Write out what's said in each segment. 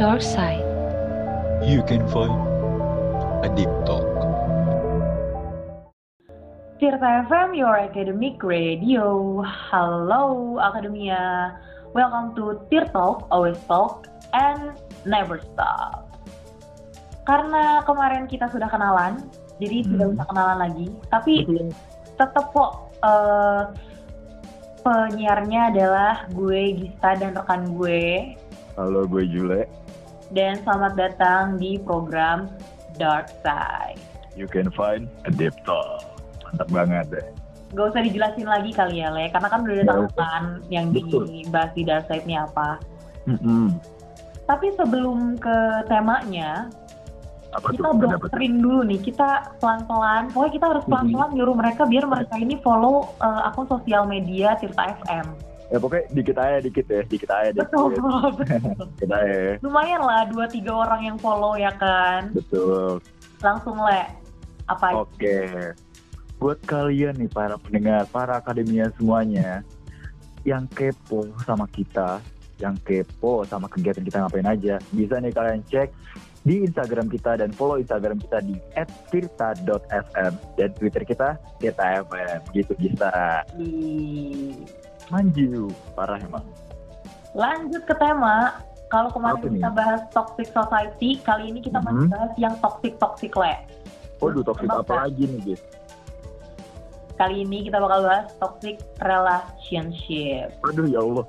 Dark Side. You can find a deep talk. Tirta FM, your academic radio. Halo Akademia. Welcome to Tir Talk, always talk, and never stop. Karena kemarin kita sudah kenalan, jadi tidak Hmm. usah kenalan lagi. Tapi tetap kok eh, penyiarnya adalah gue Gista dan rekan gue. Halo, gue Jule. Dan selamat datang di program Dark Side. You can find a deep talk. Mantap banget deh. Gak usah dijelasin lagi kali ya, Le. Karena kan udah tahu usah. kan yang Betul. dibahas di Dark Side ini apa. Mm-mm. Tapi sebelum ke temanya, Apa kita tuh? Ada doktrin dulu nih. Kita pelan-pelan, pokoknya kita harus pelan-pelan nyuruh mereka biar mereka ini follow eh, akun sosial media Tirta FM. Ya pokoknya dikit aja dikit ya, dikit aja dikit. Betul, betul. Dikit aja. Lumayan lah, dua tiga orang yang follow ya kan. Betul. Langsung Le, apa. Oke. Buat kalian nih para pendengar, para akademia semuanya yang kepo sama kita, yang kepo sama kegiatan kita ngapain aja, bisa nih kalian cek di Instagram kita dan follow Instagram kita di @tirta.fm dan Twitter kita tirta.fm gitu bisa. Manju, parah emang. Lanjut ke tema. Kalau kemarin Apa nih? kita bahas toxic society, kali ini kita masih Mhm. bahas yang toxic toxic le. Waduh, toxic apa lagi nih, guys? Kali ini kita bakal bahas toxic relationship. Aduh ya Allah.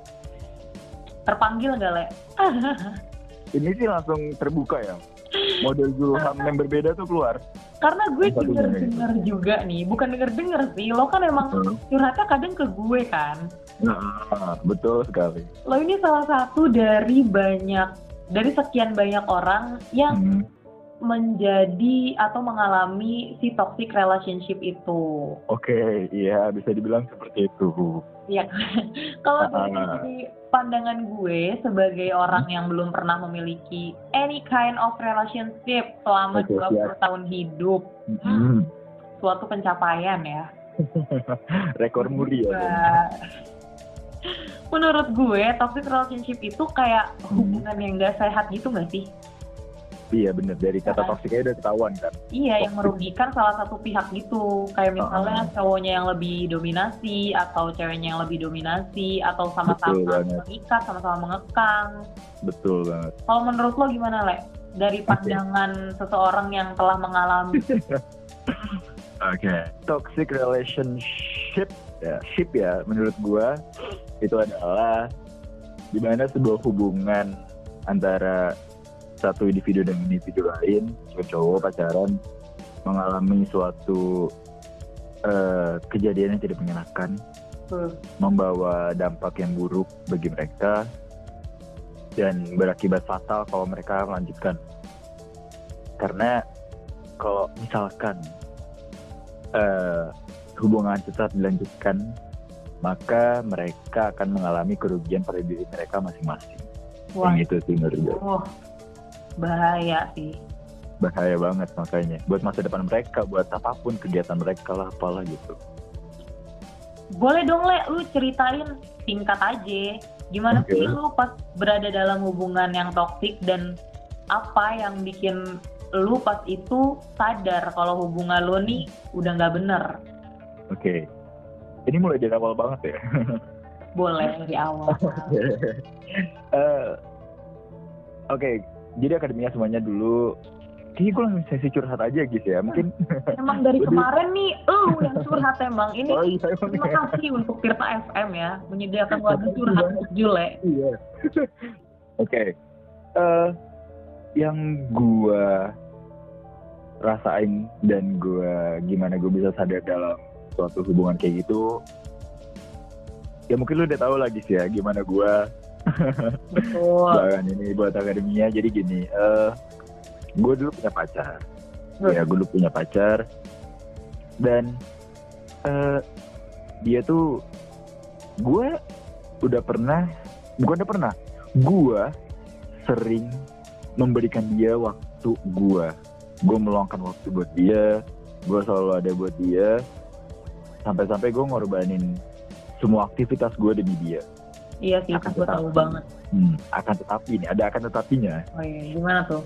Terpanggil nggak le? Ini sih langsung terbuka ya. Model Zulham yang berbeda tuh keluar. Karena gue Yang satunya denger denger juga nih, bukan denger denger sih. Lo kan emang Betul. curhatnya kadang ke gue kan. Nah, betul sekali. Lo ini salah satu dari banyak dari sekian banyak orang yang Hmm. menjadi atau mengalami si toxic relationship itu. Oke, iya bisa dibilang seperti itu. Iya? Kalau dari Ah. sisi pandangan gue sebagai orang yang belum pernah memiliki any kind of relationship selama Oke, 20 tahun hidup, Hmm. suatu pencapaian ya. Rekor muri ya. Menurut gue, toxic relationship itu kayak Hmm. hubungan yang gak sehat gitu gak sih? Iya bener dari kata Ah. toksiknya udah ketahuan kan. Iya, yang merugikan salah satu pihak gitu. Kayak misalnya Ah. cowoknya yang lebih dominasi, atau ceweknya yang lebih dominasi, atau sama-sama mengikat, sama-sama mengekang. Betul banget. Kalau menurut lo gimana, Le? Dari pandangan seseorang yang telah mengalami. Oke. Toxic relationship ya, ship ya menurut gua itu adalah di mana sebuah hubungan antara satu individu dan individu lain, cowok pacaran mengalami suatu eh, kejadian yang tidak menyenangkan, Tuh. membawa dampak yang buruk bagi mereka dan berakibat fatal kalau mereka melanjutkan. Karena kalau misalkan eh, hubungan tetap dilanjutkan, maka mereka akan mengalami kerugian pada diri mereka masing-masing. Wah, Yang itu sih menurut gue. wah, bahaya sih. Bahaya banget makanya. Buat masa depan mereka, buat apa pun kegiatan mereka lah, apalah gitu. Boleh dong, Le, lu ceritain singkat aja. Gimana Oke. sih lu pas berada dalam hubungan yang toksik dan apa yang bikin lu pas itu sadar kalau hubungan lu nih udah nggak bener. Oke. Ini mulai dari awal banget ya. Boleh dari awal. Eh, Oke, jadi akademinya semuanya dulu. Kayaknya gue langsung sesi curhat aja gitu ya. Mungkin. Emang dari Jadi- kemarin nih, lu yang curhat emang. Ini Oh iya, emang terima ya. kasih untuk Tirta FM ya, menyediakan wadah curhat untuk Jule. Iya. Oke. Eh, yang gua rasain dan gua gimana gue bisa sadar dalam suatu hubungan kayak gitu. Ya mungkin lu udah tahu lagi sih ya gimana gua Betul. Bahkan ini buat akademinya jadi gini eh gue dulu punya pacar Hmm. ya gue dulu punya pacar dan eh dia tuh gue udah pernah bukan udah pernah gue sering memberikan dia waktu gue gue meluangkan waktu buat dia gue selalu ada buat dia sampai-sampai gue ngorbanin semua aktivitas gue demi dia Iya sih, Akan gue tahu banget. Hmm, akan tetapi nih, ada akan tetapinya. Oh iya, gimana tuh?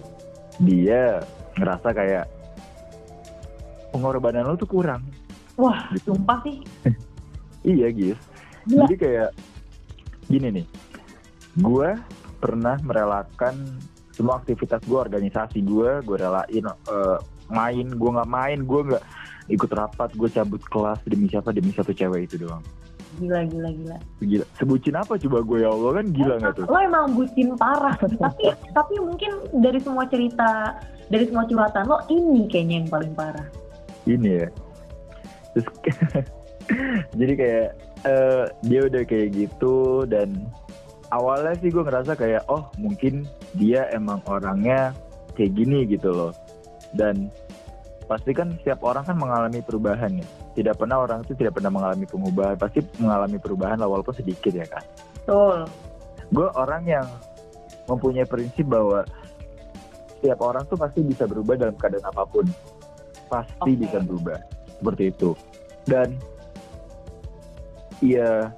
Dia ngerasa kayak pengorbanan lo tuh kurang. Wah, Gitu. sumpah sih. Iya, Gis. Gila. Jadi kayak gini nih. Gue pernah merelakan semua aktivitas gue, organisasi gue, gue relain eh, main, gue nggak main, gue nggak ikut rapat, gue cabut kelas demi siapa demi satu cewek itu doang. Gila, gila, gila. Gila, sebutin apa coba gue ya Allah kan gila nggak tuh? Lo emang bucin parah. tapi tapi mungkin dari semua cerita, dari semua curhatan lo, ini kayaknya yang paling parah. ini ya terus jadi kayak eh, dia udah kayak gitu dan awalnya sih gue ngerasa kayak oh mungkin dia emang orangnya kayak gini gitu loh dan pasti kan setiap orang kan mengalami perubahan ya. Tidak pernah orang itu tidak pernah mengalami pengubahan pasti mengalami perubahan lah, walaupun sedikit ya kan Betul. gue orang yang mempunyai prinsip bahwa setiap orang tuh pasti bisa berubah dalam keadaan apa pun. Pasti Oke. bisa berubah. Seperti itu. Dan iya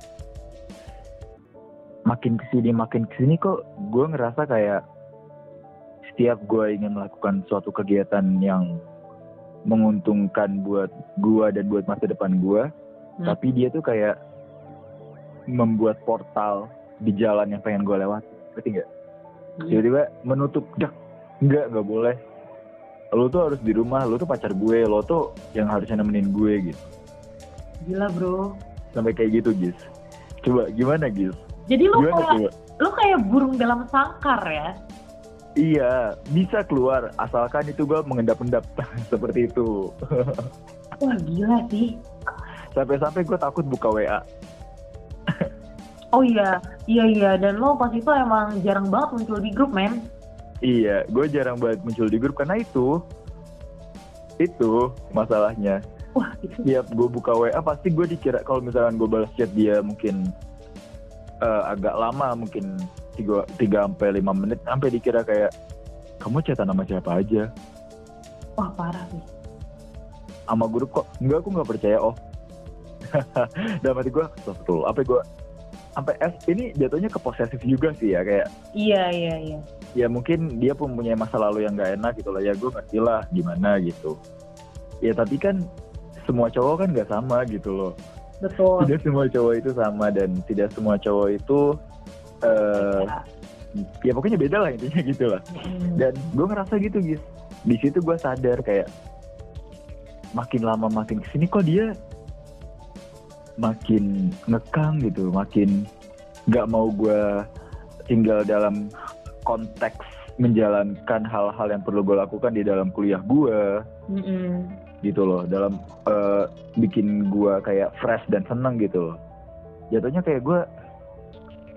makin ke sini makin ke sini kok gue ngerasa kayak setiap gue ingin melakukan suatu kegiatan yang menguntungkan buat gue dan buat masa depan gue Hmm. tapi dia tuh kayak membuat portal di jalan yang pengen gue lewat ngerti nggak Iya. tiba-tiba menutup dak nggak nggak boleh lo tuh harus di rumah lo tuh pacar gue lo tuh yang harusnya nemenin gue gitu Gila bro. sampai kayak gitu Gis coba gimana Gis Jadi lo kayak lo kayak burung dalam sangkar ya. Iya bisa keluar asalkan itu gue mengendap-endap seperti itu Wah gila sih. sampai-sampai gue takut buka WA Oh iya, iya iya. Dan lo pas itu emang jarang banget muncul di grup men. iya gue jarang banget muncul di grup karena itu itu masalahnya Wah itu. tiap gue buka WA pasti gue dikira kalau misalkan gue balas chat dia mungkin eh, agak lama mungkin 3 sampai 5 menit sampai dikira kayak kamu chatan sama siapa aja? Wah parah sih. sama grup kok. Enggak aku nggak percaya oh. Dalam hati gue betul apa gue sampai S ini jatuhnya ke posesif juga sih ya kayak Iya iya iya. ya mungkin dia pun punya masa lalu yang gak enak gitu lah ya gue ngerti lah gimana gitu. Ya tapi kan semua cowok kan nggak sama gitu loh. Betul. tidak semua cowok itu sama dan tidak semua cowok itu eh ya pokoknya beda lah intinya gitu lah Hmm. dan gue ngerasa gitu guys di situ gue sadar kayak makin lama makin ke sini kok dia makin ngekang gitu makin nggak mau gue tinggal dalam konteks menjalankan hal-hal yang perlu gue lakukan di dalam kuliah gue Mm-mm. gitu loh dalam eh, bikin gua kayak fresh dan seneng gitu loh jatuhnya kayak gua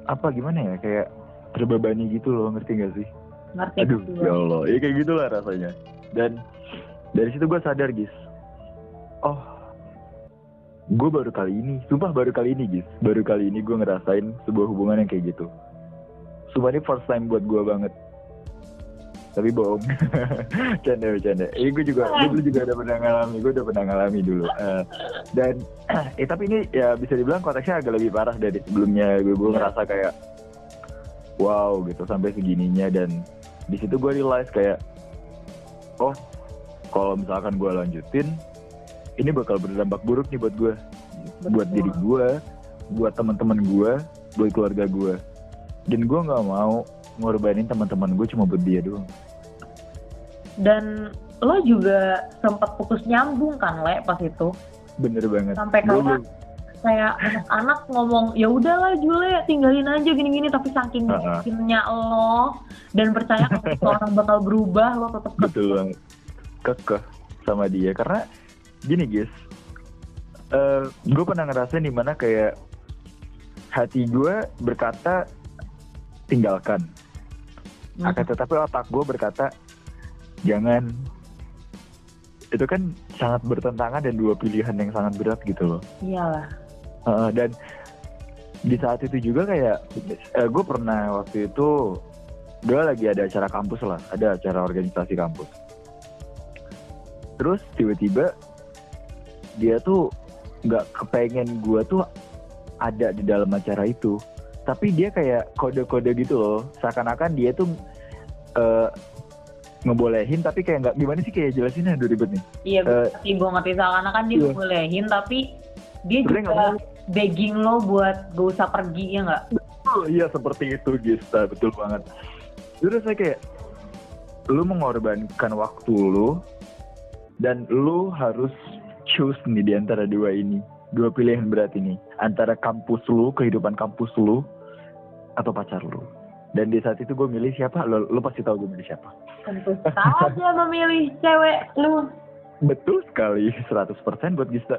apa gimana ya kayak terbebani gitu loh ngerti gak sih? Ngerti. Aduh ya gue. Allah. Ya kayak gitulah rasanya. Dan dari situ gua sadar gis. Oh gue baru kali ini sumpah baru kali ini gis. Baru kali ini gue ngerasain sebuah hubungan yang kayak gitu. Sumpah ini first time buat gua banget tapi bohong. Canda canda ini gue juga gue dulu juga udah pernah ngalami gue udah pernah ngalami dulu. Eh, dan eh tapi ini ya bisa dibilang konteksnya agak lebih parah dari sebelumnya. Gue gue Iya. ngerasa kayak wow gitu sampai segininya. Dan di situ gue realize kayak oh kalau misalkan gue lanjutin ini bakal berdampak buruk nih buat gue buat diri gue buat teman-teman gue buat keluarga gue dan gue nggak mau ngorbanin teman-teman gue cuma buat dia doang. Dan lo juga sempat putus nyambung kan le pas itu. bener banget. Sampai Gua kayak anak-anak ngomong ya udahlah Jule tinggalin aja gini-gini. Tapi saking yakinnya lo dan percaya kalau orang bakal berubah lo tetap betul banget. Kekeh sama dia. Karena gini guys eh gue pernah ngerasain di mana kayak hati gue berkata tinggalkan. Akan tetapi otak gue berkata jangan. Itu kan sangat bertentangan dan dua pilihan yang sangat berat gitu loh. Iyalah. Heeh, dan di saat itu juga kayak gue pernah waktu itu gue lagi ada acara kampus lah ada acara organisasi kampus. Terus tiba-tiba dia tuh nggak kepengen gue tuh ada di dalam acara itu tapi dia kayak kode-kode gitu loh seakan-akan dia tuh eh, ngebolehin tapi kayak nggak gimana sih kayak jelasinnya aduh ribet nih Iya, gue Eh, ngerti, gue ngerti seakan-akan dia iya. ngebolehin tapi dia Sebenarnya nggak juga begging lo buat gak usah pergi ya nggak? Oh iya seperti itu Gista, betul banget. Terus saya kayak lu mengorbankan waktu lu dan lu harus choose nih di antara dua ini. Dua pilihan berat ini. Antara kampus lu, kehidupan kampus lu atau pacar lu. Dan di saat itu gue milih siapa? Lo, lo pasti tahu gue milih siapa. Tentu saja memilih cewek lu. Betul sekali, 100% buat Gista.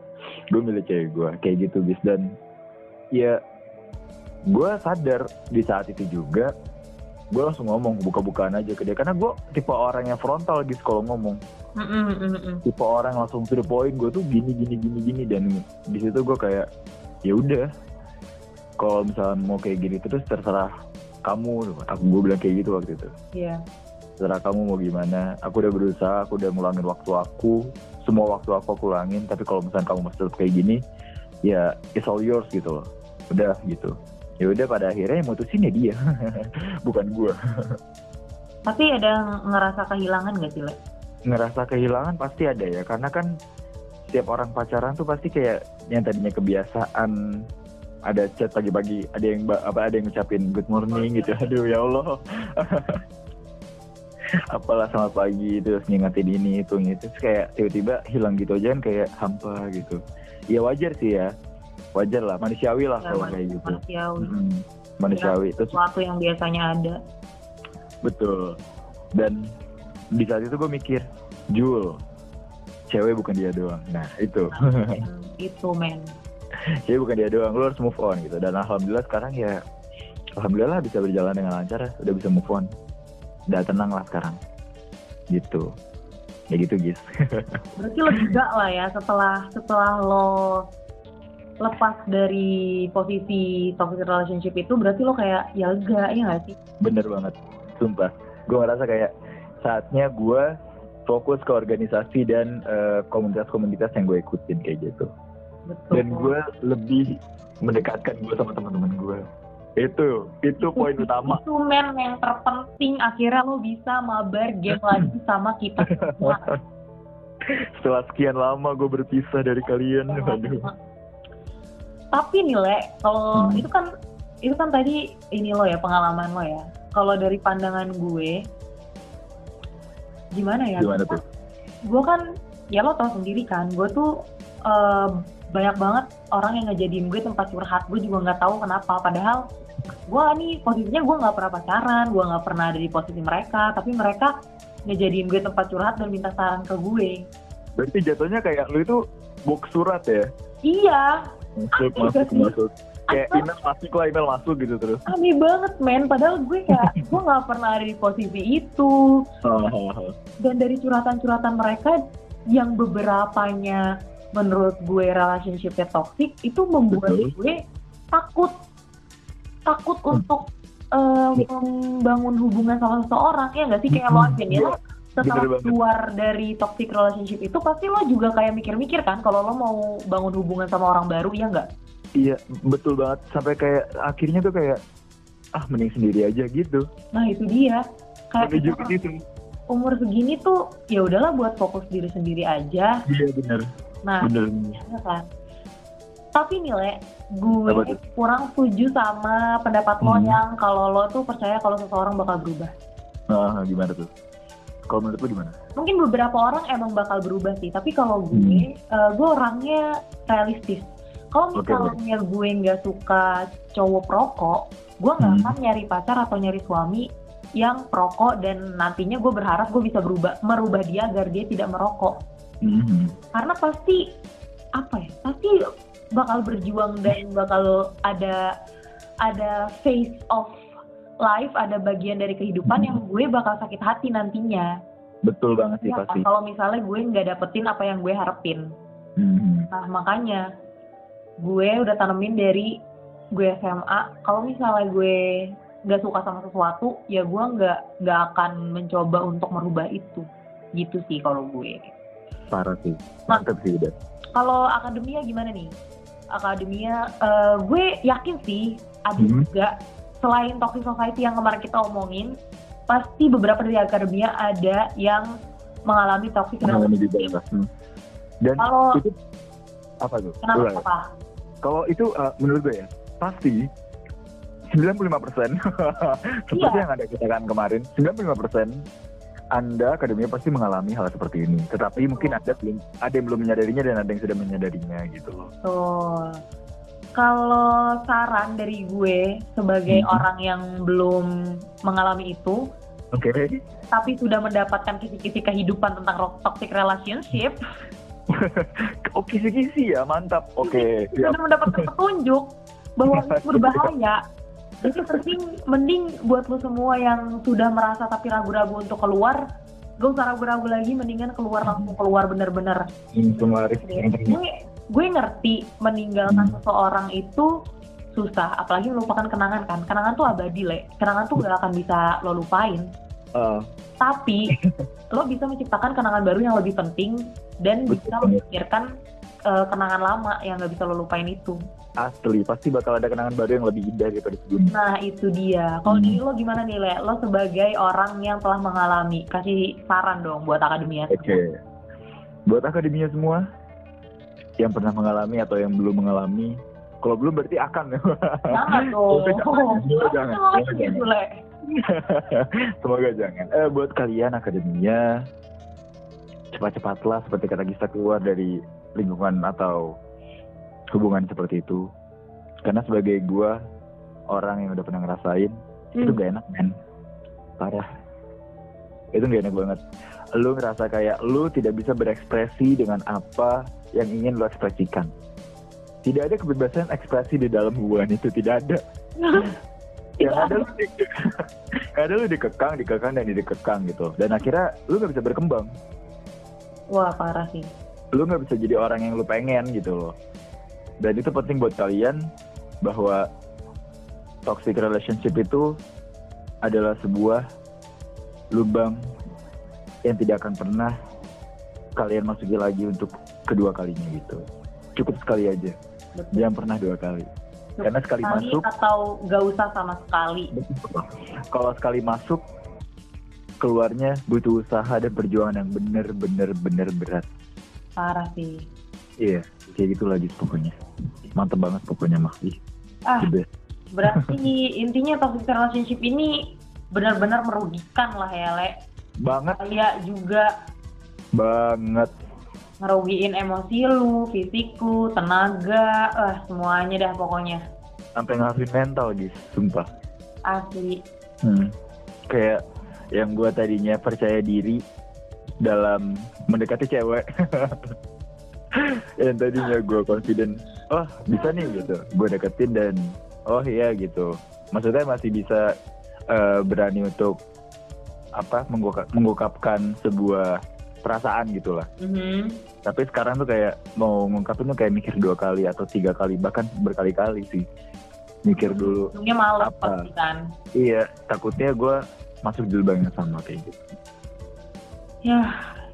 gue milih cewek gue, kayak gitu Gis. Dan ya gue sadar di saat itu juga, gue langsung ngomong buka-bukaan aja ke dia. Karena gue tipe orang yang frontal Gis kalau ngomong. Mm, mm. Tipe orang yang langsung to the point, gue tuh gini, gini, gini, gini. Dan di situ gue kayak, ya udah. Kalau misalnya mau kayak gini terus terserah kamu. Aku gue bilang kayak gitu waktu itu Iya. terserah kamu mau gimana aku udah berusaha aku udah ngulangin waktu aku semua waktu aku aku ulangin tapi kalau misalnya kamu masih tetap kayak gini ya it's all yours gitu loh udah gitu ya udah pada akhirnya yang mutusin ya dia. Bukan gua. Tapi ada ngerasa kehilangan gak sih, Le? ngerasa kehilangan pasti ada ya karena kan setiap orang pacaran tuh pasti kayak yang tadinya kebiasaan ada chat pagi-pagi ada yang apa ada yang ngucapin good morning gitu. Aduh ya Allah. Apalah selamat pagi terus ngingetin ini itu itu terus kayak tiba-tiba hilang gitu aja kan kayak hampa gitu. Ya wajar sih ya wajar lah manusiawi lah Ya, kalau kayak gitu manusiawi. Mm, manusiawi terus Sesuatu yang biasanya ada. Betul. Dan di saat itu gue mikir, Jul, cewek bukan dia doang. Nah itu, Hmm, itu, men. cewek bukan dia doang. Lo harus move on gitu. Dan alhamdulillah sekarang ya, alhamdulillah lah bisa berjalan dengan lancar. Udah bisa move on. Udah tenang lah sekarang. Gitu. Ya gitu guys. Berarti lega lah ya setelah setelah lo lepas dari posisi toxic relationship itu berarti lo kayak ya lega ya gak sih? Bener banget. Sumpah. Gue ngerasa kayak saatnya gue fokus ke organisasi dan eh, komunitas-komunitas yang gue ikutin kayak gitu. Betul. dan gue lebih mendekatkan gue sama teman-teman gue itu itu poin utama Itu men yang terpenting akhirnya lo bisa mabar game lagi sama kita semua. setelah sekian lama gue berpisah dari kalian aduh Tapi nih Le, kalau Hmm. itu kan itu kan tadi ini lo ya pengalaman lo ya. Kalau dari pandangan gue, gimana ya? gimana tuh Gue kan ya lo tau sendiri kan, gue tuh eh, banyak banget orang yang ngejadiin gue tempat curhat. Gue juga nggak tahu kenapa. Padahal gue nih posisinya gue nggak pernah pacaran, gue nggak pernah ada di posisi mereka. Tapi mereka ngejadiin gue tempat curhat dan minta saran ke gue. berarti jatuhnya kayak lu itu box surat ya Iya, masuk masuk gak masuk kayak email masuk lah email masuk gitu terus. Aneh banget men. Padahal gue kayak gue nggak pernah ada di posisi itu dan dari curhatan-curhatan mereka yang beberapanya menurut gue relationshipnya toxic itu membuat Betul. gue takut. Takut untuk eh, membangun hubungan sama seseorang ya nggak sih? Kayak lo aja nih lo setelah Bener keluar dari toxic relationship itu pasti lo juga kayak mikir-mikir kan kalau lo mau bangun hubungan sama orang baru ya nggak? Iya betul banget. Sampai kayak akhirnya tuh kayak ah mending sendiri aja gitu. Nah itu dia. Kayak menuju umur, ke situ umur segini tuh ya udahlah buat fokus diri sendiri aja. Iya bener. Nah bener. ya kan? Tapi nih le gue Apa kurang setuju sama pendapat lo Hmm. yang kalau lo tuh percaya kalau seseorang bakal berubah. Ah gimana tuh kalau menurut lu gimana? Mungkin beberapa orang emang bakal berubah sih tapi kalau gue eh, gue orangnya realistis. Kalau misalnya gue nggak suka cowok perokok gue nggak Hmm. akan nyari pacar atau nyari suami yang perokok dan nantinya gue berharap gue bisa berubah merubah dia agar dia tidak merokok. Mhm. karena pasti apa ya pasti bakal berjuang dan bakal ada ada phase of life ada bagian dari kehidupan Hmm. yang gue bakal sakit hati nantinya. Betul banget sih Ya, pasti. Kalau misalnya gue nggak dapetin apa yang gue harapin. Mhm. nah makanya gue udah tanemin dari gue SMA kalau misalnya gue nggak suka sama sesuatu ya gue nggak nggak akan mencoba untuk merubah itu. Gitu sih kalau gue. Parah sih. Mantep sih udah kalau akademia gimana nih? Akademia, eh, gue yakin sih ada Hmm. juga selain toxic society yang kemarin kita omongin, pasti beberapa dari akademia ada yang mengalami toxic mengalami di bawah. Hmm. Dan Kalau itu apa tuh? kenapa Ulang. apa? Kalau itu uh, menurut gue ya, pasti 95% seperti Iya. yang Anda katakan kemarin, 95% Anda akademia pasti mengalami hal seperti ini. Tetapi mungkin ada belum ada yang belum menyadarinya dan ada yang sudah menyadarinya gitu loh. Betul. Kalau saran dari gue sebagai Hmm. orang yang belum mengalami itu, Oke. tapi sudah mendapatkan kisi-kisi kehidupan tentang toxic relationship, Oke kisi ya, mantap. Oke. siap. sudah mendapatkan petunjuk bahwa itu berbahaya. Jadi penting, mending buat lo semua yang sudah merasa tapi ragu-ragu untuk keluar, gak usah ragu-ragu lagi, mendingan keluar langsung keluar bener-bener. Hmm, ternyata. Gue, ngerti meninggalkan Hmm. seseorang itu susah, apalagi melupakan kenangan kan. Kenangan tuh abadi, Le. Kenangan tuh gak akan bisa lo lupain. Uh, Tapi lo bisa menciptakan kenangan baru yang lebih penting dan Betul bisa memikirkan eh, kenangan lama yang gak bisa lo lupain itu. asli pasti bakal ada kenangan baru yang lebih indah daripada sebelumnya. Nah itu dia. Kalau Hmm. lo gimana nih Le? Lo sebagai orang yang telah mengalami, kasih saran dong buat akademia. Oke. Buat akademia semua yang pernah mengalami atau yang belum mengalami, kalau belum berarti akan ya. Jangan dong. Semoga jangan. Jangan. Semoga jangan. Eh, buat kalian akademia, cepat-cepatlah seperti kata Gista keluar dari lingkungan atau hubungan seperti itu. Karena sebagai gua orang yang udah pernah ngerasain, itu Hmm. gak enak men. Parah. Itu gak enak banget. Lu ngerasa kayak lu tidak bisa berekspresi dengan apa yang ingin lu ekspresikan. Tidak ada kebebasan ekspresi di dalam hubungan itu, tidak ada. yang ada lu di, ada lu dikekang, dikekang dan dikekang gitu. Dan akhirnya lu gak bisa berkembang. Wah parah sih. Lu gak bisa jadi orang yang lu pengen gitu loh. Dan itu penting buat kalian bahwa toxic relationship itu adalah sebuah lubang yang tidak akan pernah kalian masuki lagi untuk kedua kalinya gitu. Cukup sekali aja. Betul. Jangan pernah dua kali. Karena sekali Sekali masuk, atau gak usah sama sekali. kalau sekali masuk, keluarnya butuh usaha dan perjuangan yang bener-bener bener berat. Parah sih. Iya, kayak gitu lagi pokoknya. Mantep banget pokoknya mah. Ah. Berarti intinya toxic relationship ini benar-benar merugikan lah ya Le. Banget, Kayak juga banget. ngerugiin emosi lu, fisik lu, tenaga, eh semuanya dah pokoknya. Sampai ngaruhin mental guys, sumpah. Asli. Hmm. Kayak yang gua tadinya percaya diri dalam mendekati cewek. yang tadinya gue confident, oh bisa nih gitu, gue deketin dan oh iya gitu. Maksudnya masih bisa eh, berani untuk apa mengungkap- mengungkapkan sebuah perasaan gitu lah. Mhm. Tapi sekarang tuh kayak mau ngungkapin tuh kayak mikir dua kali atau tiga kali bahkan berkali-kali sih. Mikir dulu. Ujungnya males Apa? pasti kan. Iya, takutnya gue masuk di lubang yang sama kayak gitu. Ya,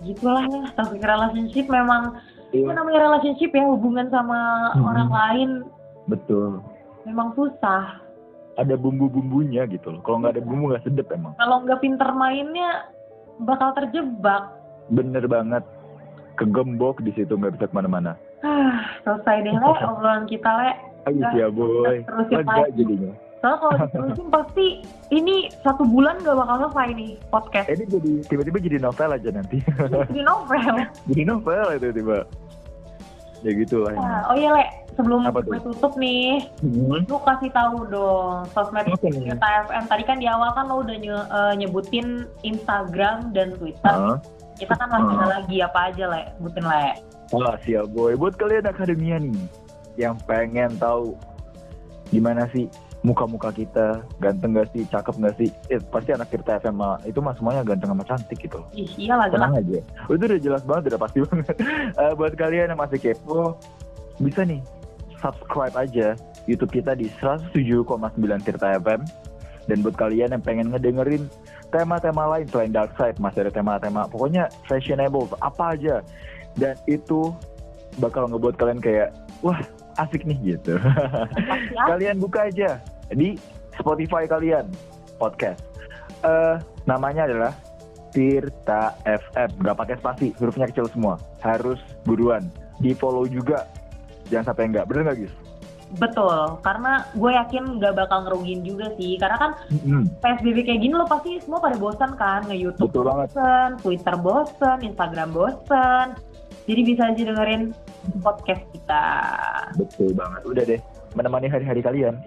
gitulah ya. Toxic relationship memang Iya, namanya relationship ya hubungan sama Mhm. orang lain betul. memang susah. Ada bumbu-bumbunya gitu loh. Kalau nggak ada bumbu nggak sedep emang. Kalau nggak pinter mainnya bakal terjebak. Bener banget. Kegembok di situ nggak bisa ke mana-mana. Ah, selesai deh Le obrolan kita Le. Ayo ya boy. terusin Lega lagi. jadinya. Soalnya kalau diterusin pasti ini satu bulan gak bakal selesai nih podcast. Ini jadi tiba-tiba jadi novel aja nanti. Jadi novel. jadi novel itu tiba. Ya gitu lah. Nah, oh iya Le, sebelum Apa gue tutup nih, Hmm. lu kasih tahu dong sosmed? Tirta FM. Tadi kan di awal kan lo udah nye- eh, nyebutin Instagram dan Twitter. Hah? Kita kan masih ada lagi apa aja Le, sebutin Le. Wah siap boy. Buat kalian akademia nih yang pengen tahu gimana sih muka-muka kita ganteng gak sih, cakep gak sih? Eh, pasti anak Tirta FM mah, itu mah semuanya ganteng sama cantik gitu. Ih, iya lah jelas. Tenang aja. Itu udah jelas banget, udah pasti banget. Eh, buat kalian yang masih kepo, bisa nih subscribe aja YouTube kita di 107,9 Tirta FM. Dan buat kalian yang pengen ngedengerin tema-tema lain selain Dark Side, masih ada tema-tema pokoknya fashionable, apa aja. Dan itu bakal ngebuat kalian kayak, wah asik nih gitu. Asik. kalian buka aja di Spotify kalian podcast. Eh namanya adalah Tirta FM. Gak pakai spasi, hurufnya kecil semua. Harus buruan. Di follow juga. Jangan sampai enggak. Bener nggak, Gis? Betul, karena gue yakin gak bakal ngerugiin juga sih. Karena kan Mm-mm. PSBB kayak gini lo pasti semua pada bosan kan nge-youtube Betul banget. bosen, Twitter bosen, Instagram bosen. Jadi bisa aja dengerin podcast kita. Betul banget. Udah deh. Menemani hari-hari kalian.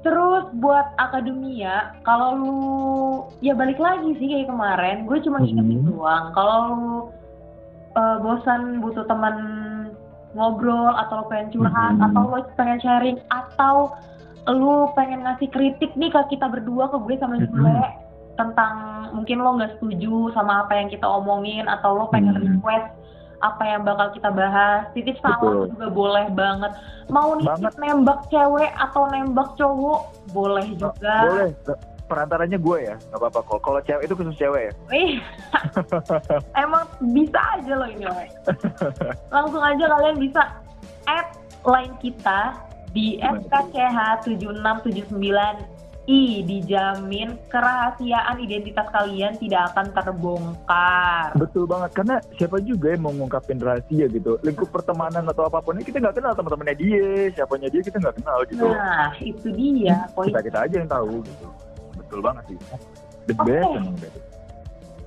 Terus buat akademia, kalau lu ya balik lagi sih kayak kemarin, gue cuma ingetin Mhm. doang. Kalau lu uh, bosan butuh teman ngobrol atau lu pengen curhat Mhm. atau lu pengen sharing atau lu pengen ngasih kritik nih ke kita berdua ke gue sama. Jule tentang mungkin lo nggak setuju sama apa yang kita omongin atau lo pengen Mhm. request apa yang bakal kita bahas titip salam Betul. juga boleh banget mau nitip Banget. nembak cewek atau nembak cowok boleh juga Boleh. Perantaranya gue ya. Gak apa-apa kok. Kalau cewek itu khusus cewek ya. Emang bisa aja loh ini langsung aja kalian bisa add line kita di FKCH7679I dijamin kerahasiaan identitas kalian tidak akan terbongkar. Betul banget. Karena siapa juga yang mau ngungkapin rahasia gitu. Lingkup pertemanan atau apa pun ini kita nggak kenal teman-temannya dia. Siapanya dia kita nggak kenal gitu. Nah, itu dia kita kita aja yang tahu gitu betul banget sih the Oke. best emang best.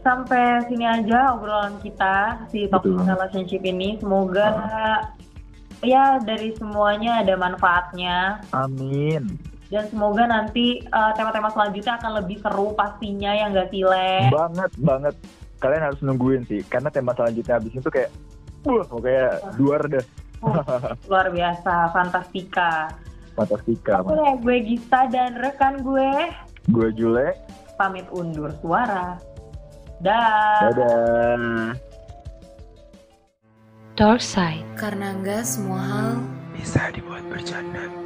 sampai sini aja obrolan kita si toxic Betul. relationship ini. Semoga ya dari semuanya ada manfaatnya amin dan semoga nanti uh, tema-tema selanjutnya akan lebih seru pastinya ya nggak sih Le? banget banget kalian harus nungguin sih karena tema selanjutnya habis itu kayak wah kok kayak luar deh Luar biasa, fantastika. fantastika Oke gue Gista dan rekan gue gue Jule pamit undur suara. Dah. dadah Dark Side. Karena enggak semua hal bisa dibuat bercanda